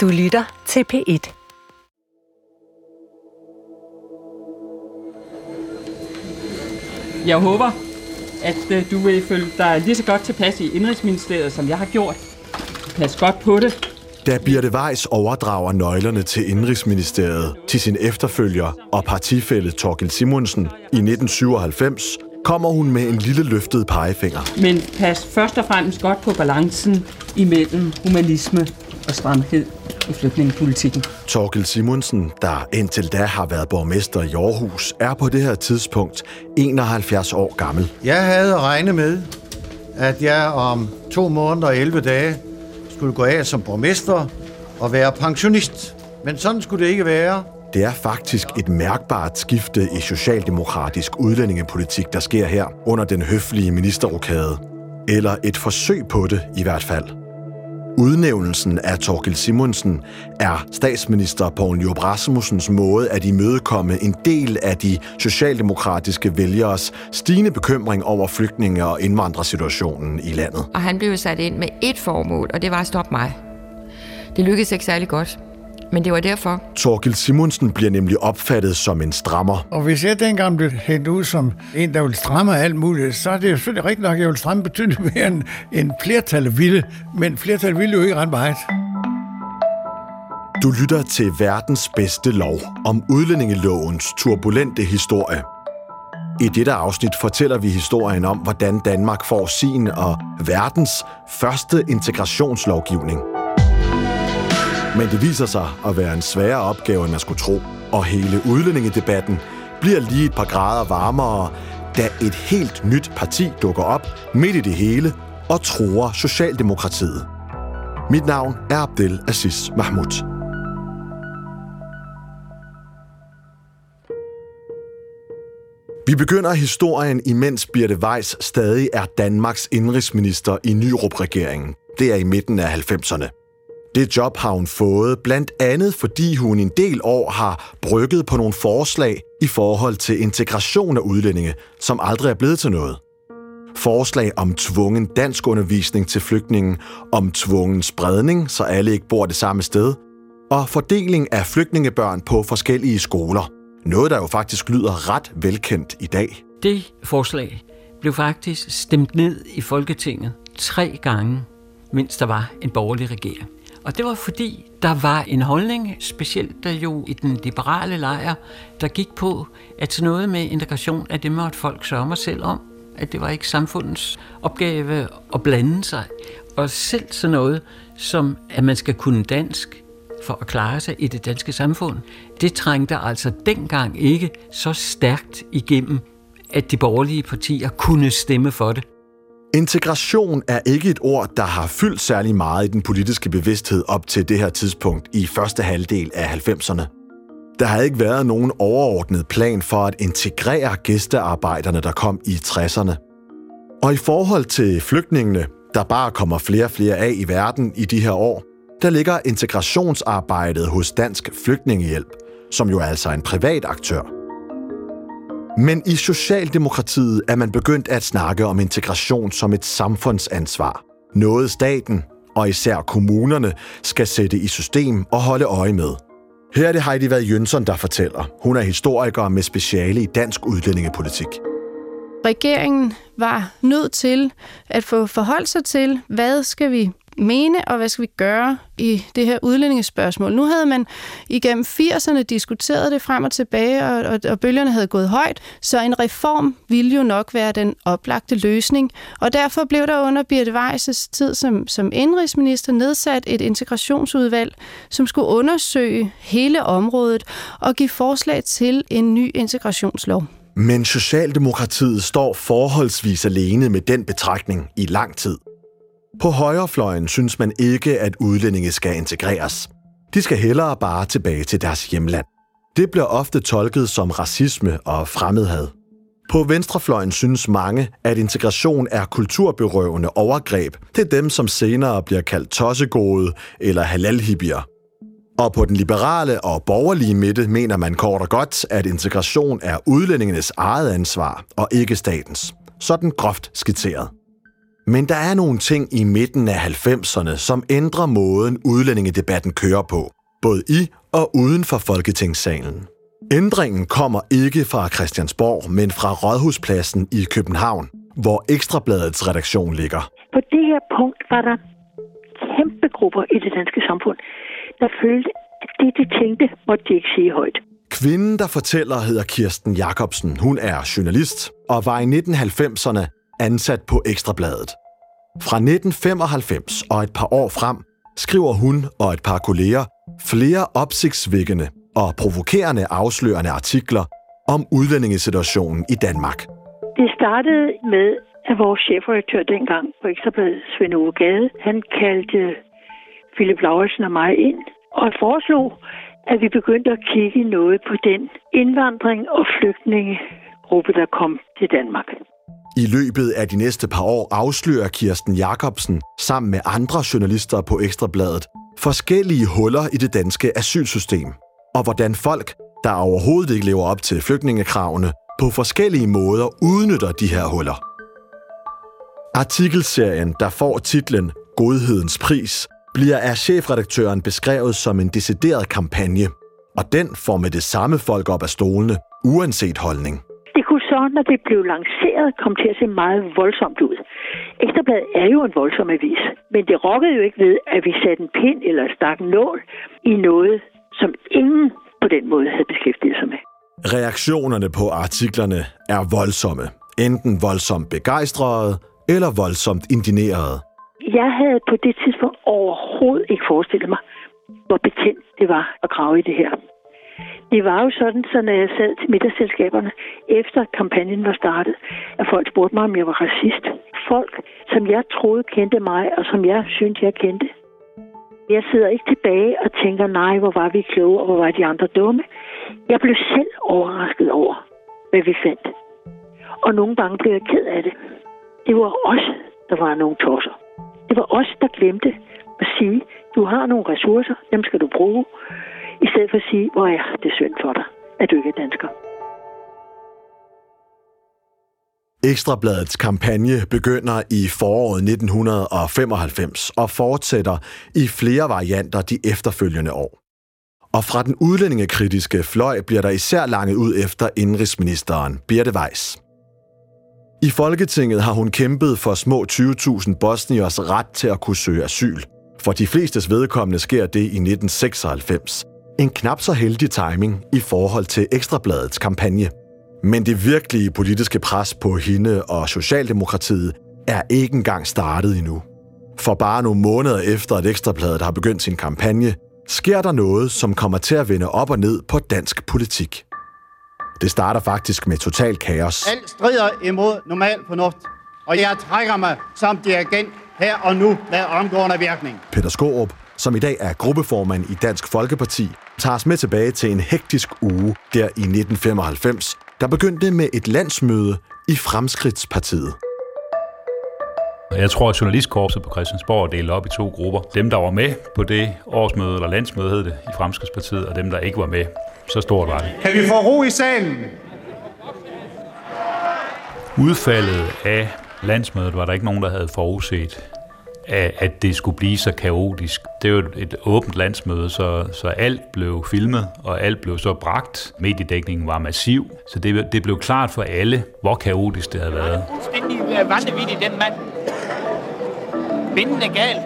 Du lytter til P1. Jeg håber, at øh, du vil føle dig lige så godt tilpas i Indrigsministeriet, som jeg har gjort. Pas godt på det. Da Birte Weiss overdrager nøglerne til Indrigsministeriet til sin efterfølger og partifælle Torkel Simonsen i 1997, kommer hun med en lille løftet pegefinger. Men pas først og fremmest godt på balancen imellem humanisme og stramhed i flygtningepolitikken. Torkel Simonsen, der indtil da har været borgmester i Aarhus, er på det her tidspunkt 71 år gammel. Jeg havde regnet med, at jeg om to måneder og 11 dage skulle gå af som borgmester og være pensionist. Men sådan skulle det ikke være. Det er faktisk et mærkbart skifte i socialdemokratisk udlændingepolitik, der sker her under den høflige ministerrokade. Eller et forsøg på det i hvert fald. Udnævnelsen af Torkel Simonsen er statsminister Poul Nyrup Rasmussens måde at imødekomme en del af de socialdemokratiske vælgeres stigende bekymring over flygtninge- og indvandrersituationen i landet. Og han blev sat ind med ét formål, og det var at stoppe mig. Det lykkedes ikke særlig godt, men det var derfor. Torkel Simonsen bliver nemlig opfattet som en strammer. Og hvis jeg dengang blev hængt ud som en, der vil stramme alt muligt, så er det jo selvfølgelig rigtigt nok, at jeg vil stramme betydeligt mere end, end flertallet ville. Men flertallet ville jo ikke ret meget. Du lytter til verdens bedste lov om udlændingelovens turbulente historie. I dette afsnit fortæller vi historien om, hvordan Danmark får sin og verdens første integrationslovgivning. Men det viser sig at være en sværere opgave, end man skulle tro. Og hele udlændingedebatten bliver lige et par grader varmere, da et helt nyt parti dukker op midt i det hele og tror Socialdemokratiet. Mit navn er Abdel Aziz Mahmoud. Vi begynder historien, imens Birte Weiss stadig er Danmarks indrigsminister i Nyrup-regeringen. Det er i midten af 90'erne. Det job har hun fået, blandt andet fordi hun en del år har brygget på nogle forslag i forhold til integration af udlændinge, som aldrig er blevet til noget. Forslag om tvungen dansk undervisning til flygtningen, om tvungen spredning, så alle ikke bor det samme sted, og fordeling af flygtningebørn på forskellige skoler. Noget, der jo faktisk lyder ret velkendt i dag. Det forslag blev faktisk stemt ned i Folketinget tre gange, mens der var en borgerlig regering. Og det var fordi, der var en holdning, specielt der jo i den liberale lejr, der gik på, at sådan noget med integration, at det måtte folk sørge selv om. At det var ikke samfundets opgave at blande sig. Og selv sådan noget, som at man skal kunne dansk for at klare sig i det danske samfund, det trængte altså dengang ikke så stærkt igennem, at de borgerlige partier kunne stemme for det. Integration er ikke et ord, der har fyldt særlig meget i den politiske bevidsthed op til det her tidspunkt i første halvdel af 90'erne. Der har ikke været nogen overordnet plan for at integrere gæstearbejderne, der kom i 60'erne. Og i forhold til flygtningene, der bare kommer flere og flere af i verden i de her år, der ligger integrationsarbejdet hos Dansk Flygtningehjælp, som jo er altså en privat aktør. Men i Socialdemokratiet er man begyndt at snakke om integration som et samfundsansvar. Noget staten, og især kommunerne, skal sætte i system og holde øje med. Her er det Heidi Vad Jønsson, der fortæller. Hun er historiker med speciale i dansk udlændingepolitik. Regeringen var nødt til at få forholdt sig til, hvad skal vi mene, og hvad skal vi gøre i det her udlændingespørgsmål. Nu havde man igennem 80'erne diskuteret det frem og tilbage, og, og, og bølgerne havde gået højt, så en reform ville jo nok være den oplagte løsning. Og derfor blev der under Birte Weiss' tid som, som indrigsminister nedsat et integrationsudvalg, som skulle undersøge hele området og give forslag til en ny integrationslov. Men Socialdemokratiet står forholdsvis alene med den betragtning i lang tid. På højrefløjen synes man ikke, at udlændinge skal integreres. De skal hellere bare tilbage til deres hjemland. Det bliver ofte tolket som racisme og fremmedhad. På venstrefløjen synes mange, at integration er kulturberøvende overgreb til dem, som senere bliver kaldt tossegode eller halalhibier. Og på den liberale og borgerlige midte mener man kort og godt, at integration er udlændingenes eget ansvar og ikke statens. Sådan groft skitseret. Men der er nogle ting i midten af 90'erne, som ændrer måden udlændingedebatten kører på, både i og uden for Folketingssalen. Ændringen kommer ikke fra Christiansborg, men fra Rådhuspladsen i København, hvor Ekstrabladets redaktion ligger. På det her punkt var der kæmpe grupper i det danske samfund, der følte, at det, de tænkte, måtte de ikke sige højt. Kvinden, der fortæller, hedder Kirsten Jacobsen. Hun er journalist og var i 1990'erne ansat på Ekstrabladet. Fra 1995 og et par år frem skriver hun og et par kolleger flere opsigtsvækkende og provokerende afslørende artikler om udlændingesituationen i Danmark. Det startede med, at vores chefredaktør dengang på Ekstrabladet, Svend Ove Gade, han kaldte Philip Lauritsen og mig ind og foreslog, at vi begyndte at kigge noget på den indvandring og flygtningegruppe, der kom til Danmark. I løbet af de næste par år afslører Kirsten Jacobsen sammen med andre journalister på Ekstrabladet forskellige huller i det danske asylsystem, og hvordan folk, der overhovedet ikke lever op til flygtningekravene, på forskellige måder udnytter de her huller. Artikelserien, der får titlen Godhedens Pris, bliver af chefredaktøren beskrevet som en decideret kampagne, og den får med det samme folk op af stolene, uanset holdning. Så, når det blev lanceret, komme til at se meget voldsomt ud. Ekstrabladet er jo en voldsom avis, men det rokkede jo ikke ved, at vi satte en pind eller stak en nål i noget, som ingen på den måde havde beskæftiget sig med. Reaktionerne på artiklerne er voldsomme. Enten voldsomt begejstrede eller voldsomt indigneret. Jeg havde på det tidspunkt overhovedet ikke forestillet mig, hvor betændt det var at grave i det her. Det var jo sådan, så når jeg sad til middagsselskaberne, efter kampagnen var startet, at folk spurgte mig, om jeg var racist. Folk, som jeg troede kendte mig, og som jeg syntes, jeg kendte. Jeg sidder ikke tilbage og tænker, nej, hvor var vi kloge, og hvor var de andre dumme. Jeg blev selv overrasket over, hvad vi fandt. Og nogle gange blev jeg ked af det. Det var os, der var nogle tosser. Det var os, der glemte at sige, du har nogle ressourcer, dem skal du bruge, i stedet for at sige, hvor er det synd for dig, at du ikke er dansker. Ekstrabladets kampagne begynder i foråret 1995 og fortsætter i flere varianter de efterfølgende år. Og fra den udlændingekritiske fløj bliver der især langet ud efter indrigsministeren Birte Weiss. I Folketinget har hun kæmpet for små 20.000 bosniers ret til at kunne søge asyl. For de flestes vedkommende sker det i 1996. En knap så heldig timing i forhold til Ekstrabladets kampagne. Men det virkelige politiske pres på hende og Socialdemokratiet er ikke engang startet endnu. For bare nogle måneder efter, at Ekstrabladet har begyndt sin kampagne, sker der noget, som kommer til at vende op og ned på dansk politik. Det starter faktisk med total kaos. Alt strider imod normal fornuft, og jeg trækker mig som dirigent her og nu med omgående virkning. Peter Skorup, som i dag er gruppeformand i Dansk Folkeparti, tager os med tilbage til en hektisk uge der i 1995, der begyndte med et landsmøde i Fremskridtspartiet. Jeg tror, at journalistkorpset på Christiansborg er delt op i to grupper. Dem, der var med på det årsmøde, eller landsmøde hed det, i Fremskridtspartiet, og dem, der ikke var med. Så stort var det. Kan vi få ro i salen? Udfaldet af landsmødet var der ikke nogen, der havde forudset, at det skulle blive så kaotisk. Det jo et åbent landsmøde, så, så alt blev filmet, og alt blev så bragt. Mediedækningen var massiv, så det, det blev klart for alle, hvor kaotisk det havde været. Fuldstændig vanvittig, den mand. Vinden er gal.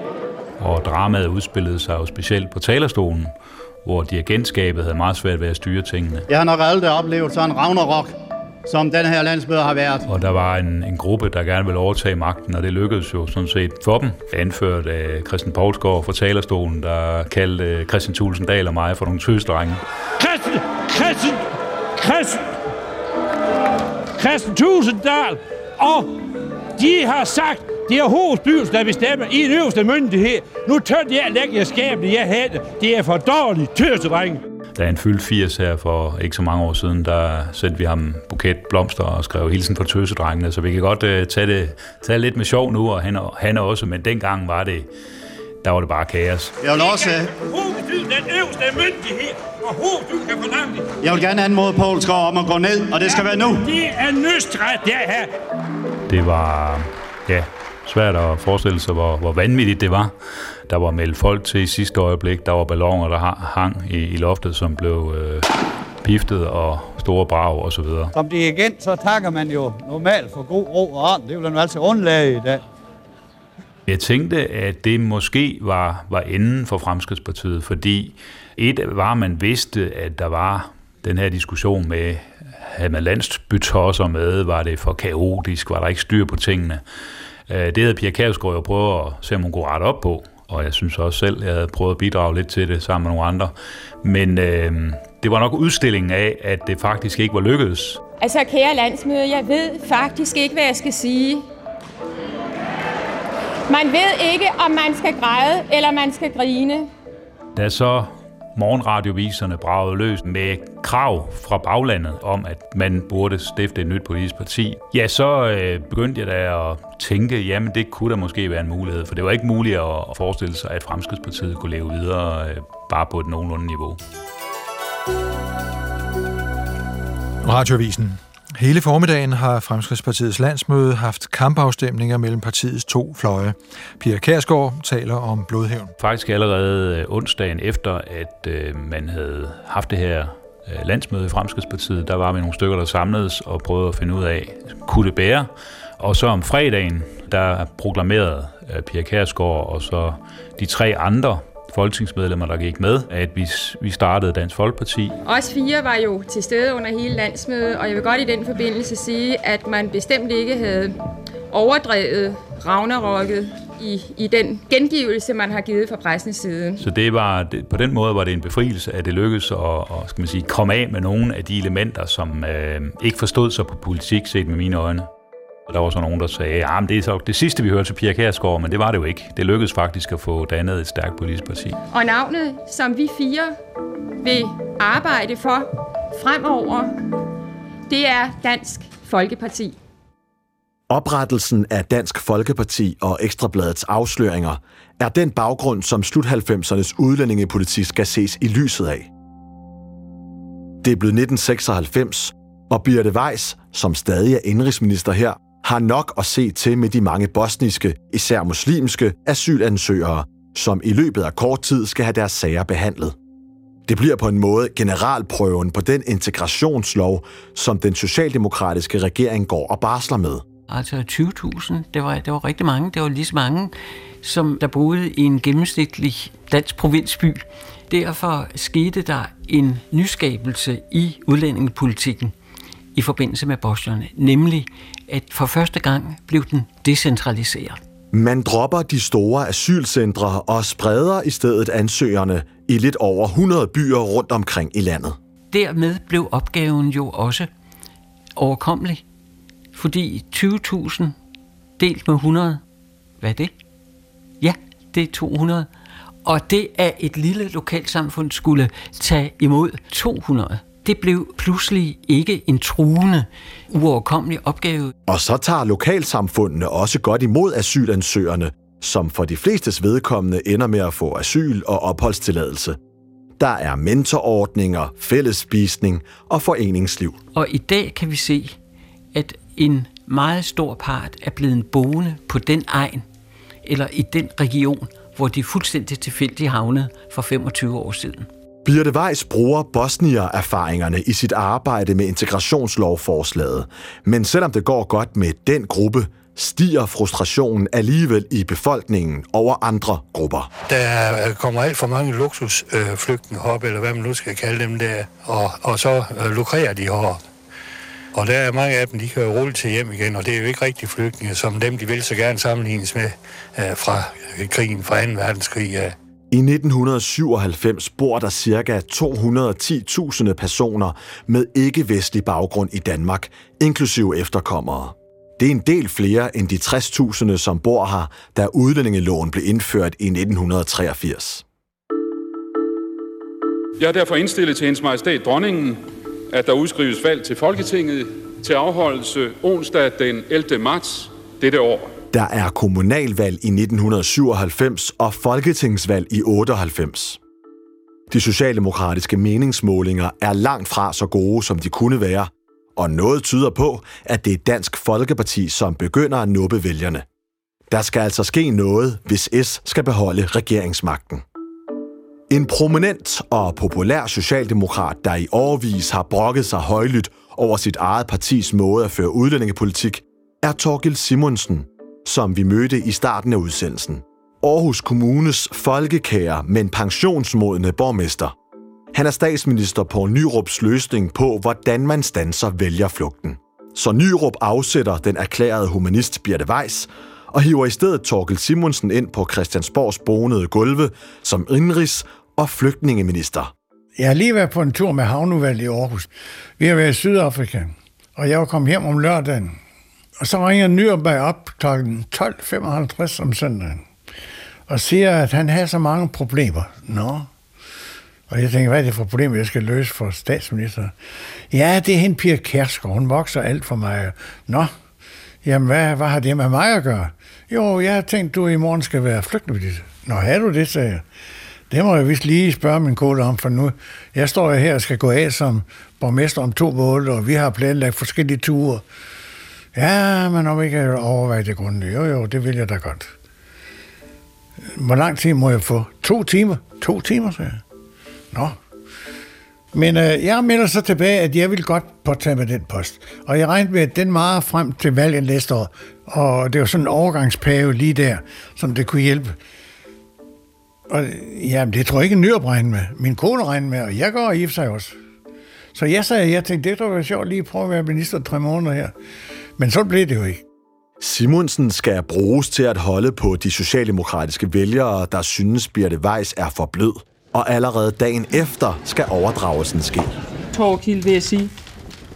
Og dramaet udspillede sig jo specielt på talerstolen, hvor dirigentskabet havde meget svært ved at styre tingene. Jeg har nok aldrig oplevet sådan en ragnarok, som den her landsmøde har været. Og der var en, en gruppe, der gerne ville overtage magten, og det lykkedes jo sådan set for dem. Anført af Christian Poulsgaard fra talerstolen, der kaldte Christian Tulsendal og mig for nogle tøsdrenge. Christian! Christian! Christian! Christian Tulsendal! Og de har sagt, det er hovedstyrelsen, der bestemmer i en øverste myndighed. Nu tør jeg lægge jer skabene, jeg havde. Det er for dårligt, tøsedrenge. Da han fyldte 80 her for ikke så mange år siden, der sendte vi ham buket blomster og skrev hilsen fra tøsedrengene, så vi kan godt uh, tage, det, tage lidt med sjov nu, og han, han også, men dengang var det, der var det bare kaos. Jeg vil også... Hovedstyrelsen den øverste myndighed, og hovedstyrelsen kan forlange det. Jeg vil gerne anmode Poulsgaard om at gå ned, og det skal være nu. Det er nøstret, det her. Det var, ja, svært at forestille sig, hvor, hvor vanvittigt det var. Der var meldt folk til i sidste øjeblik. Der var balloner, der hang i, i loftet, som blev øh, piftet og store brag og så videre. Som dirigent, så takker man jo normalt for god ro og orden. Det vil man altid undlade i dag. Jeg tænkte, at det måske var, var enden for Fremskridspartiet, fordi et var, at man vidste, at der var den her diskussion med, havde man landsbytosser med, var det for kaotisk, var der ikke styr på tingene. Øh, det havde Pia Kjærsgaard jo prøvet at se, om hun kunne rette op på, og jeg synes også selv, jeg havde prøvet at bidrage lidt til det sammen med nogle andre. Men øh, det var nok udstillingen af, at det faktisk ikke var lykkedes. Altså, kære landsmøde, jeg ved faktisk ikke, hvad jeg skal sige. Man ved ikke, om man skal græde eller man skal grine. Da så morgenradioviserne bragede løs med krav fra baglandet om, at man burde stifte et nyt politisk parti, ja, så øh, begyndte jeg da at tænke, jamen det kunne da måske være en mulighed, for det var ikke muligt at forestille sig, at Fremskridspartiet kunne leve videre øh, bare på et nogenlunde niveau. Radiovisen. Hele formiddagen har Fremskridspartiets landsmøde haft kampafstemninger mellem partiets to fløje. Pia Kærsgaard taler om blodhævn. Faktisk allerede øh, onsdagen efter, at øh, man havde haft det her øh, landsmøde i Fremskridspartiet, der var vi nogle stykker, der samledes og prøvede at finde ud af, kunne det bære? Og så om fredagen, der proklamerede Pia Kærsgaard og så de tre andre folketingsmedlemmer, der gik med, at vi, vi startede Dansk Folkeparti. Os fire var jo til stede under hele landsmødet, og jeg vil godt i den forbindelse sige, at man bestemt ikke havde overdrevet Ragnarokket i, i den gengivelse, man har givet fra pressens side. Så det var, det, på den måde var det en befrielse, at det lykkedes at, at skal man sige, komme af med nogle af de elementer, som øh, ikke forstod sig på politik, set med mine øjne. Og der var så nogen, der sagde, at ah, det er så det sidste, vi hørte til Pia Kærsgaard, men det var det jo ikke. Det lykkedes faktisk at få dannet et stærkt politisk parti. Og navnet, som vi fire vil arbejde for fremover, det er Dansk Folkeparti. Oprettelsen af Dansk Folkeparti og Ekstrabladets afsløringer er den baggrund, som slut-90'ernes udlændingepolitik skal ses i lyset af. Det er blevet 1996, og Birte Weiss, som stadig er indrigsminister her, har nok at se til med de mange bosniske, især muslimske, asylansøgere, som i løbet af kort tid skal have deres sager behandlet. Det bliver på en måde generalprøven på den integrationslov, som den socialdemokratiske regering går og barsler med. Altså 20.000, det var, det var rigtig mange. Det var lige så mange, som der boede i en gennemsnitlig dansk provinsby. Derfor skete der en nyskabelse i udlændingepolitikken i forbindelse med bosnierne, nemlig at for første gang blev den decentraliseret. Man dropper de store asylcentre og spreder i stedet ansøgerne i lidt over 100 byer rundt omkring i landet. Dermed blev opgaven jo også overkommelig, fordi 20.000 delt med 100, hvad er det? Ja, det er 200. Og det, at et lille lokalsamfund skulle tage imod 200, det blev pludselig ikke en truende, uoverkommelig opgave. Og så tager lokalsamfundene også godt imod asylansøgerne, som for de flestes vedkommende ender med at få asyl og opholdstilladelse. Der er mentorordninger, fællesspisning og foreningsliv. Og i dag kan vi se, at en meget stor part er blevet boende på den egen, eller i den region, hvor de fuldstændig tilfældigt havnede for 25 år siden. Birte Weiss bruger bosnier-erfaringerne i sit arbejde med integrationslovforslaget. Men selvom det går godt med den gruppe, stiger frustrationen alligevel i befolkningen over andre grupper. Der kommer alt for mange luksusflygtninge op, eller hvad man nu skal kalde dem der, og, og så øh, lukrerer de hårdt. Og der er mange af dem, de kan jo rulle til hjem igen, og det er jo ikke rigtig flygtninge, som dem, de vil så gerne sammenlignes med øh, fra krigen fra 2. verdenskrig. Ja. I 1997 bor der ca. 210.000 personer med ikke-vestlig baggrund i Danmark, inklusive efterkommere. Det er en del flere end de 60.000, som bor her, da udlændingeloven blev indført i 1983. Jeg har derfor indstillet til hendes majestæt dronningen, at der udskrives valg til Folketinget til afholdelse onsdag den 11. marts dette år. Der er kommunalvalg i 1997 og folketingsvalg i 98. De socialdemokratiske meningsmålinger er langt fra så gode, som de kunne være, og noget tyder på, at det er Dansk Folkeparti, som begynder at nuppe vælgerne. Der skal altså ske noget, hvis S skal beholde regeringsmagten. En prominent og populær socialdemokrat, der i årvis har brokket sig højlydt over sit eget partis måde at føre udlændingepolitik, er Torgild Simonsen, som vi mødte i starten af udsendelsen. Aarhus Kommunes folkekære, men pensionsmodne borgmester. Han er statsminister på Nyrups løsning på, hvordan man stanser vælgerflugten. Så Nyrup afsætter den erklærede humanist Birte Weiss og hiver i stedet Torkel Simonsen ind på Christiansborgs bonede gulve som indrigs- og flygtningeminister. Jeg har lige været på en tur med havnevalget i Aarhus. Vi har været i Sydafrika, og jeg var kommet hjem om lørdagen. Og så ringer Nyrup op kl. 12.55 om søndagen og siger, at han har så mange problemer. Nå. Og jeg tænker, hvad er det for problemer, jeg skal løse for statsminister? Ja, det er hende Pia Kærsgaard. Hun vokser alt for mig. Nå, jamen hvad, hvad har det med mig at gøre? Jo, jeg har tænkt, du i morgen skal være flygtningeminister. Nå, har du det, sagde jeg. Det må jeg vist lige spørge min kone om, for nu, jeg står jo her og skal gå af som borgmester om to måneder, og vi har planlagt forskellige ture. Ja, men om ikke overveje det grundigt. Jo, jo, det vil jeg da godt. Hvor lang tid må jeg få? To timer? To timer, sagde jeg. Nå. Men øh, jeg melder så tilbage, at jeg vil godt påtage med den post. Og jeg regnede med, at den var frem til valget næste år. Og det var sådan en overgangsperiode lige der, som det kunne hjælpe. Og jamen, det tror jeg ikke Nyrup regnede med. Min kone regnede med, og jeg går i sig også. Så jeg sagde, jeg tænkte, det tror jeg sjovt lige at prøve at være minister tre måneder her. Men så blev det jo ikke. Simonsen skal bruges til at holde på de socialdemokratiske vælgere, der synes, Birte Weiss er for blød. Og allerede dagen efter skal overdragelsen ske. Torkild, vil jeg sige,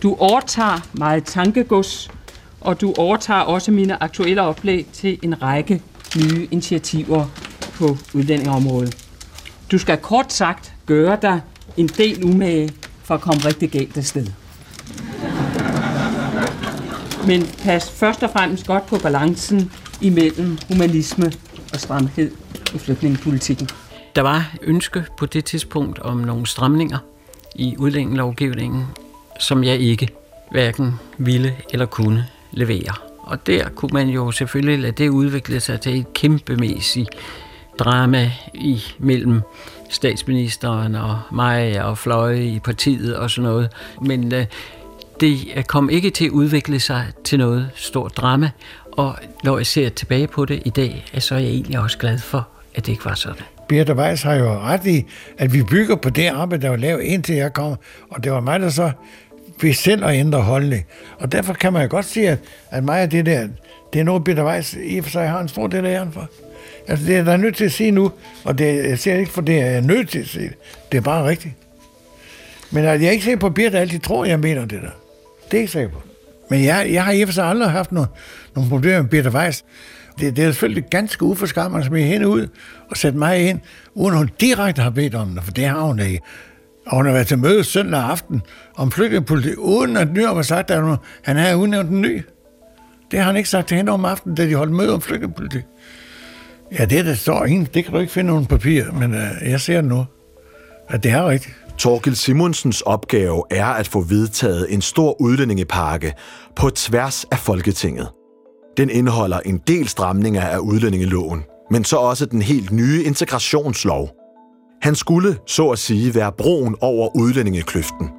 du overtager meget tankegods, og du overtager også mine aktuelle oplæg til en række nye initiativer på udlændingeområdet. Du skal kort sagt gøre dig en del umage for at komme rigtig galt af sted. Men pas først og fremmest godt på balancen imellem humanisme og stramhed i flygtningepolitikken. Der var ønske på det tidspunkt om nogle stramninger i udlændingelovgivningen, som jeg ikke hverken ville eller kunne levere. Og der kunne man jo selvfølgelig lade det udvikle sig til et kæmpemæssigt drama i mellem statsministeren og mig og fløje i partiet og sådan noget. Men øh, det øh, kom ikke til at udvikle sig til noget stort drama, og når jeg ser tilbage på det i dag, så er jeg egentlig også glad for, at det ikke var sådan. Birte Weiss har jo ret i, at vi bygger på det arbejde, der var lavet indtil jeg kom, og det var mig, der så vi selv at ændre holdning. Og derfor kan man jo godt sige, at, at mig af det der, det er noget, Birte Weiss i og for sig har en stor del af æren for. Altså, det er der nødt til at sige nu, og det, jeg siger ikke, for det er nødt til at sige. Det er bare rigtigt. Men at jeg ikke ser på, Birte altid tror, jeg mener det der. Det er ikke sikker på. Men jeg, jeg har i og for sig aldrig haft nogle, nogle problemer med Birte Weiss. Det, det er selvfølgelig ganske uforskammet at smide hende ud og sætte mig ind, uden hun direkte har bedt om det, for det har hun ikke. Og hun har været til møde søndag aften om flygtningepolitik, uden at Nyrup har sagt, at han havde udnævnt en ny. Det har han ikke sagt til hende om aftenen, da de holdt møde om flygtningepolitik. Ja, det der står ingen, det kan du ikke finde nogen papir, men uh, jeg ser nu, at det er rigtigt. Torgild Simonsens opgave er at få vedtaget en stor udlændingepakke på tværs af Folketinget. Den indeholder en del stramninger af udlændingeloven, men så også den helt nye integrationslov. Han skulle, så at sige, være broen over udlændingekløften.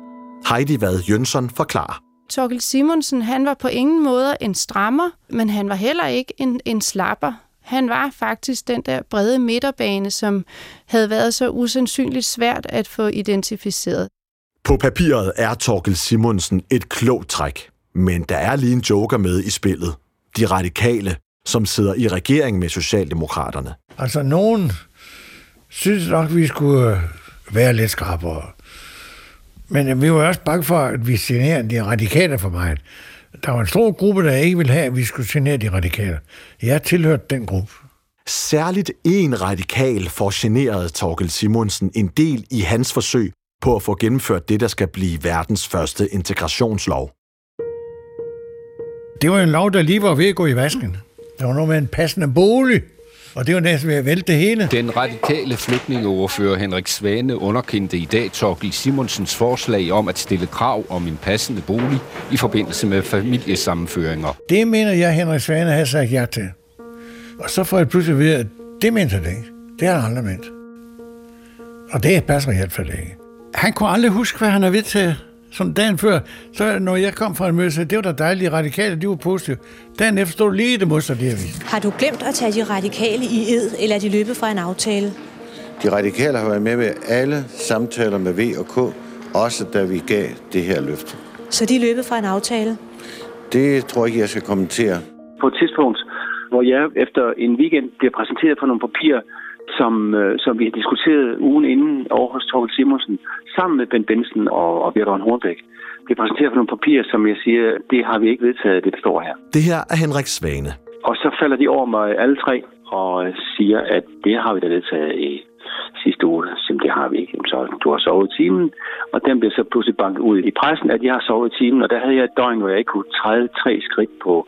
Heidi Vad Jønsson forklarer. Torgild Simonsen, han var på ingen måde en strammer, men han var heller ikke en, en slapper. Han var faktisk den der brede midterbane, som havde været så usandsynligt svært at få identificeret. På papiret er Torgild Simonsen et klogt træk, men der er lige en joker med i spillet. De radikale, som sidder i regering med Socialdemokraterne. Altså, nogen synes nok, vi skulle øh, være lidt skrabere. Men vi var også bange for, at vi generer de radikale for mig. Der var en stor gruppe, der ikke ville have, at vi skulle genere de radikale. Jeg tilhørte den gruppe. Særligt en radikal får generet Torkel Simonsen en del i hans forsøg på at få gennemført det, der skal blive verdens første integrationslov. Det var en lov, der lige var ved at gå i vasken. Der var noget med en passende bolig, og det var næsten ved at vælte det hele. Den radikale flygtningeordfører Henrik Svane underkendte i dag Torgild Simonsens forslag om at stille krav om en passende bolig i forbindelse med familiesammenføringer. Det mener jeg, Henrik Svane har sagt ja til. Og så får jeg pludselig at vide, at det mente han ikke. Det har han aldrig ment. Og det passer i hvert fald ikke. Han kunne aldrig huske, hvad han har vedtaget. Sådan dagen før, så når jeg kom fra en møde, så det var da dejligt, radikale, de var positive. Dagen efter stod lige det modsatte, det her Har du glemt at tage de radikale i ed, eller er de løbet fra en aftale? De radikale har været med ved alle samtaler med V og K, også da vi gav det her løfte. Så de er løbet fra en aftale? Det tror jeg ikke, jeg skal kommentere. På et tidspunkt, hvor jeg efter en weekend bliver præsenteret for nogle papirer, som, øh, som vi har diskuteret ugen inden over hos Torkel Simonsen, sammen med Ben Benson og, og Bjørn Hornbæk, bliver præsenteret for nogle papirer, som jeg siger, det har vi ikke vedtaget, det består her. Det her er Henrik Svane. Og så falder de over mig alle tre og siger, at det har vi da vedtaget i sidste uge. Så det har vi ikke. Så du har sovet i timen. Og den bliver så pludselig banket ud i pressen, at jeg har sovet i timen. Og der havde jeg et døgn, hvor jeg ikke kunne træde tre skridt på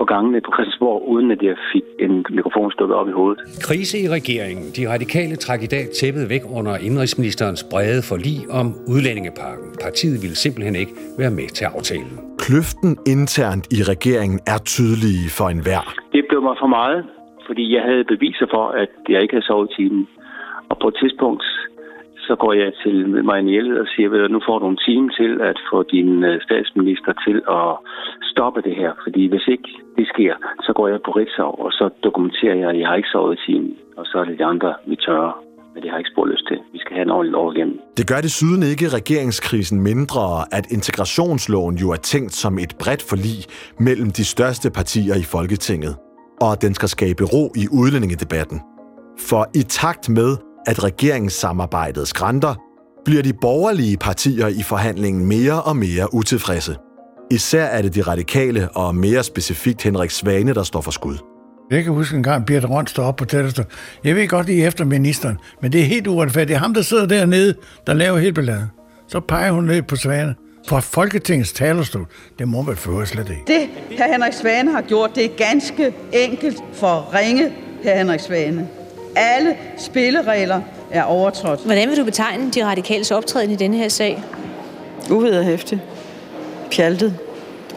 på gangene på Christiansborg, uden at jeg fik en mikrofon stukket op i hovedet. Krise i regeringen. De radikale trak i dag tæppet væk under indrigsministerens brede forlig om udlændingeparken. Partiet ville simpelthen ikke være med til aftalen. Kløften internt i regeringen er tydelig for enhver. Det blev mig for meget, fordi jeg havde beviser for, at jeg ikke havde sovet timen. Og på et tidspunkt så går jeg til Marianne og siger, at nu får du en time til at få din øh, statsminister til at stoppe det her. Fordi hvis ikke det sker, så går jeg på Ritzau, og så dokumenterer jeg, at jeg har ikke sovet i timen. Og så er det de andre, vi tørrer Men det har jeg ikke spor lyst til. Vi skal have en ordentlig lov igennem. Det gør desuden ikke regeringskrisen mindre, at integrationsloven jo er tænkt som et bredt forlig mellem de største partier i Folketinget. Og at den skal skabe ro i udlændingedebatten. For i takt med, at regeringssamarbejdet skrænter, bliver de borgerlige partier i forhandlingen mere og mere utilfredse. Især er det de radikale og mere specifikt Henrik Svane, der står for skud. Jeg kan huske en gang, Birte Røn står op på talerstolen. Jeg ved godt, I er efter ministeren, men det er helt uretfærdigt. Det er ham, der sidder dernede, der laver helt ballade. Så peger hun ned på Svane. Fra Folketingets talerstol, det må man føre slet ikke. Det, her Henrik Svane har gjort, det er ganske enkelt for ringe, her Henrik Svane. Alle spilleregler er overtrådt. Hvordan vil du betegne de radikales optræden i denne her sag? Uvederhæftig. Pjaltet.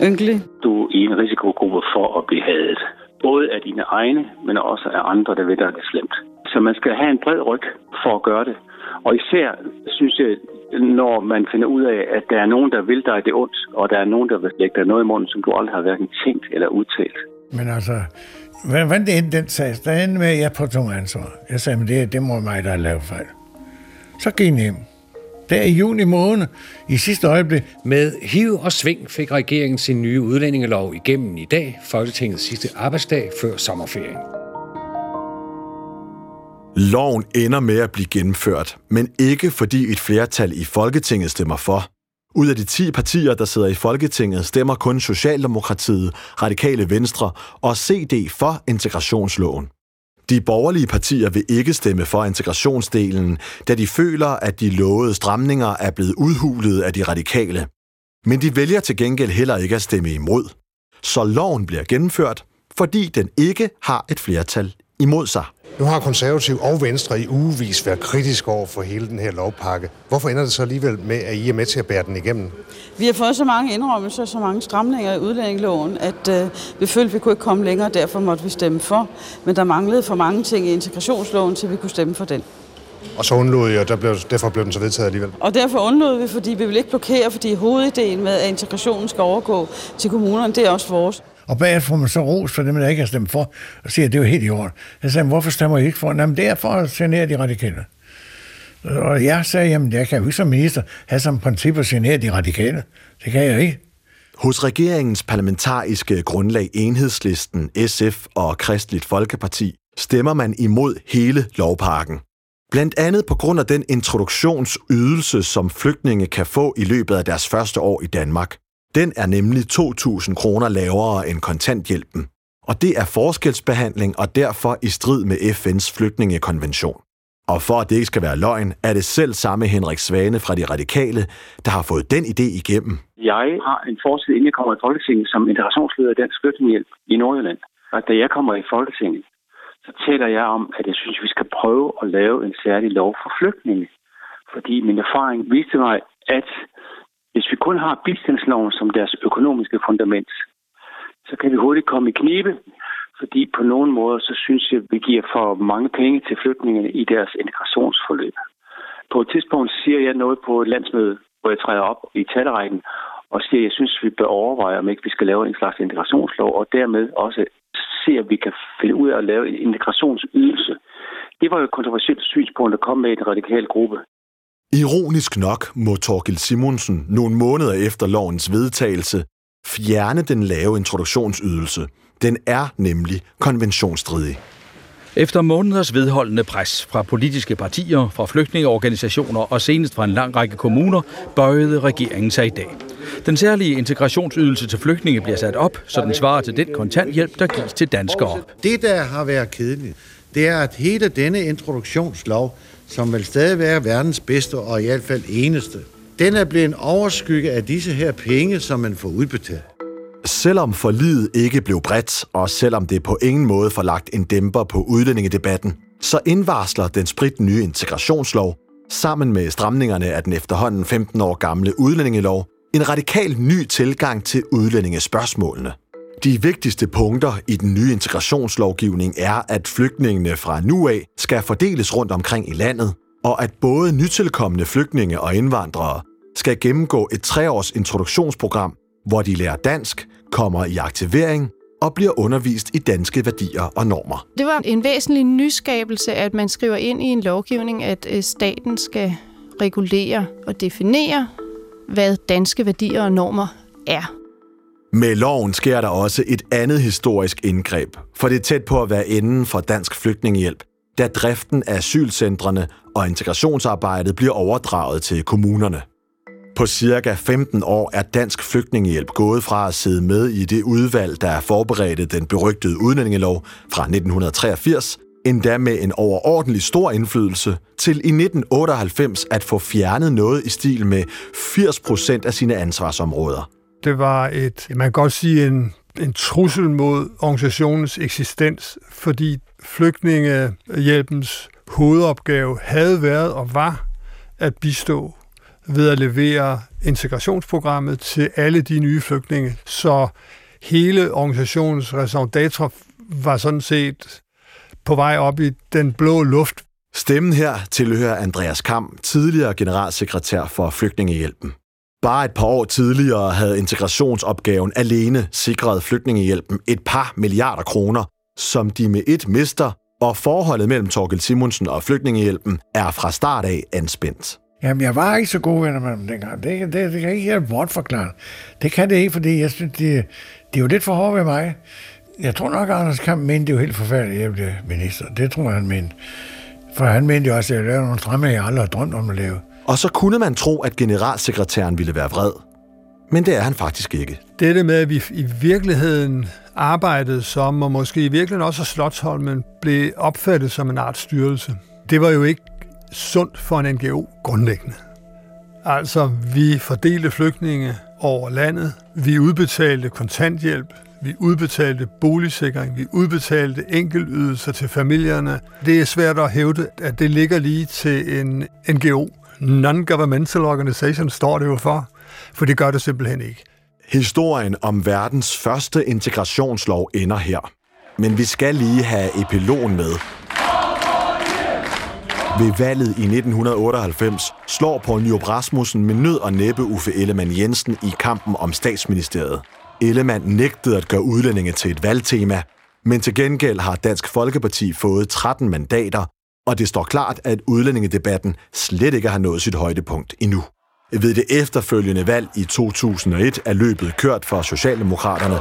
Ynkelig. Du er i en risikogruppe for at blive hadet. Både af dine egne, men også af andre, der ved dig det slemt. Så man skal have en bred ryg for at gøre det. Og især synes jeg, når man finder ud af, at der er nogen, der vil dig det ondt, og der er nogen, der vil lægge dig noget i munden, som du aldrig har hverken tænkt eller udtalt. Men altså, Hvordan det endte den sag? Der endte med, at jeg påtog ansvar. Jeg sagde, men det, det må mig, der har lavet fejl. Så gik jeg hjem. Der i juni måned, i sidste øjeblik. Med hiv og sving fik regeringen sin nye udlændingelov igennem i dag, Folketingets sidste arbejdsdag før sommerferien. Loven ender med at blive gennemført, men ikke fordi et flertal i Folketinget stemmer for. Ud af de 10 partier, der sidder i Folketinget, stemmer kun Socialdemokratiet, Radikale Venstre og CD for integrationsloven. De borgerlige partier vil ikke stemme for integrationsdelen, da de føler, at de lovede stramninger er blevet udhulet af de radikale. Men de vælger til gengæld heller ikke at stemme imod. Så loven bliver gennemført, fordi den ikke har et flertal imod sig. Nu har konservativ og Venstre i ugevis været kritisk over for hele den her lovpakke. Hvorfor ender det så alligevel med, at I er med til at bære den igennem? Vi har fået så mange indrømmelser, så mange stramninger i udlændingeloven, at øh, vi følte, at vi kunne ikke komme længere, derfor måtte vi stemme for. Men der manglede for mange ting i integrationsloven, til vi kunne stemme for den. Og så undlod I, og der blev, derfor blev den så vedtaget alligevel? Og derfor undlod vi, fordi vi vil ikke blokere, fordi hovedideen med, at integrationen skal overgå til kommunerne, det er også vores. Og bagefter får man så ros for dem, der ikke har stemt for, og siger, at det er jo helt i orden. Jeg sagde, hvorfor stemmer I ikke for? Jamen, det er for at genere de radikale. Og jeg sagde, jamen, jeg kan jo ikke som minister have som princip at genere de radikale. Det kan jeg ikke. Hos regeringens parlamentariske grundlag Enhedslisten, SF og Kristeligt Folkeparti stemmer man imod hele lovparken. Blandt andet på grund af den introduktionsydelse, som flygtninge kan få i løbet af deres første år i Danmark. Den er nemlig 2.000 kroner lavere end kontanthjælpen. Og det er forskelsbehandling og derfor i strid med FN's flygtningekonvention. Og for at det ikke skal være løgn, er det selv samme Henrik Svane fra De Radikale, der har fået den idé igennem. Jeg har en fortid, inden jeg kommer i Folketinget, som integrationsleder i Dansk Flygtningehjælp i Nordjylland. Og da jeg kommer i Folketinget, så taler jeg om, at jeg synes, at vi skal prøve at lave en særlig lov for flygtninge. Fordi min erfaring viste mig, at hvis vi kun har bistandsloven som deres økonomiske fundament, så kan vi hurtigt komme i knibe, Fordi på nogle måder, så synes jeg, vi giver for mange penge til flygtningene i deres integrationsforløb. På et tidspunkt siger jeg noget på et landsmøde, hvor jeg træder op i talerækken og siger, at jeg synes, vi bør overveje, om ikke vi skal lave en slags integrationslov, og dermed også se, at vi kan finde ud af at lave en integrationsydelse. Det var jo et kontroversielt synspunkt, der kom med i den radikale gruppe. Ironisk nok må Torgild Simonsen nogle måneder efter lovens vedtagelse fjerne den lave introduktionsydelse. Den er nemlig konventionsstridig. Efter måneders vedholdende pres fra politiske partier, fra flygtningeorganisationer og senest fra en lang række kommuner, bøjede regeringen sig i dag. Den særlige integrationsydelse til flygtninge bliver sat op, så den svarer til den kontanthjælp, der gives til danskere. Det, der har været kedeligt, det er, at hele denne introduktionslov, som vil stadig være verdens bedste og i hvert fald eneste, den er blevet overskygge af disse her penge, som man får udbetalt. Selvom forliget ikke blev bredt, og selvom det på ingen måde får lagt en dæmper på udlændingedebatten, så indvarsler den sprit nye integrationslov, sammen med stramningerne af den efterhånden 15 år gamle udlændingelov, en radikal ny tilgang til udlændingespørgsmålene. De vigtigste punkter i den nye integrationslovgivning er, at flygtningene fra nu af skal fordeles rundt omkring i landet, og at både nytilkommende flygtninge og indvandrere skal gennemgå et treårs introduktionsprogram, hvor de lærer dansk, kommer i aktivering og bliver undervist i danske værdier og normer. Det var en væsentlig nyskabelse, at man skriver ind i en lovgivning, at øh, staten skal regulere og definere, hvad danske værdier og normer er. Med loven sker der også et andet historisk indgreb, for det er tæt på at være inden for dansk flygtningehjælp, da driften af asylcentrene og integrationsarbejdet bliver overdraget til kommunerne. På cirka 15 år er Dansk Flygtningehjælp gået fra at sidde med i det udvalg, der forberedte den berygtede udlændingelov fra 1983, endda med en overordentlig stor indflydelse, til i 1998 at få fjernet noget i stil med 80 procent af sine ansvarsområder. Det var et, man kan godt sige, en, en trussel mod organisationens eksistens, fordi flygtningehjælpens hovedopgave havde været og var at bistå ved at levere integrationsprogrammet til alle de nye flygtninge. Så hele organisationens raison d'être var sådan set på vej op i den blå luft. Stemmen her tilhører Andreas Kam, tidligere generalsekretær for Flygtningehjælpen. Bare et par år tidligere havde integrationsopgaven alene sikret flygtningehjælpen et par milliarder kroner, som de med et mister, og forholdet mellem Torkel Simonsen og flygtningehjælpen er fra start af anspændt. Jamen, jeg var ikke så god venner med dem dengang. Det, det, det kan ikke helt bortforklare. Det kan det ikke, fordi jeg synes, det, det er jo lidt for hårdt ved mig. Jeg tror nok, at Anders Kamp mente, det er jo helt forfærdeligt, at jeg blev minister. Det tror jeg, han mente. For han mente jo også, at jeg lavede nogle stramme, jeg aldrig har drømt om at lave. Og så kunne man tro, at generalsekretæren ville være vred. Men det er han faktisk ikke. Dette med, at vi i virkeligheden arbejdede som, og måske i virkeligheden også Slottholmen, blev opfattet som en art styrelse. Det var jo ikke sundt for en NGO grundlæggende. Altså, vi fordelte flygtninge over landet, vi udbetalte kontanthjælp, vi udbetalte boligsikring, vi udbetalte enkeltydelser til familierne. Det er svært at hævde, at det ligger lige til en NGO. Non-governmental organization står det jo for, for det gør det simpelthen ikke. Historien om verdens første integrationslov ender her. Men vi skal lige have epilogen med, ved valget i 1998 slår Poul Nyrup Rasmussen med nød og næppe Uffe Ellemann Jensen i kampen om statsministeriet. Ellemann nægtede at gøre udlændinge til et valgtema, men til gengæld har Dansk Folkeparti fået 13 mandater, og det står klart, at udlændingedebatten slet ikke har nået sit højdepunkt endnu. Ved det efterfølgende valg i 2001 er løbet kørt for Socialdemokraterne.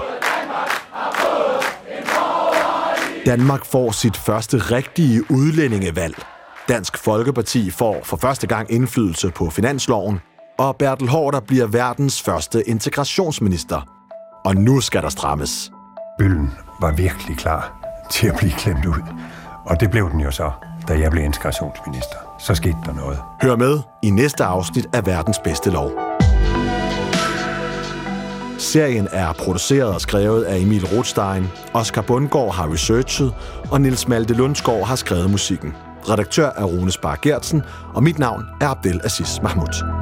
Danmark får sit første rigtige udlændingevalg – Dansk Folkeparti får for første gang indflydelse på finansloven, og Bertel Hårder bliver verdens første integrationsminister. Og nu skal der strammes. Bøllen var virkelig klar til at blive klemt ud. Og det blev den jo så, da jeg blev integrationsminister. Så skete der noget. Hør med i næste afsnit af Verdens Bedste Lov. Serien er produceret og skrevet af Emil Rothstein, Oscar Bundgaard har researchet, og Nils Malte Lundsgaard har skrevet musikken. Redaktør er Rune Spar Gertsen, og mit navn er Abdel Aziz Mahmoud.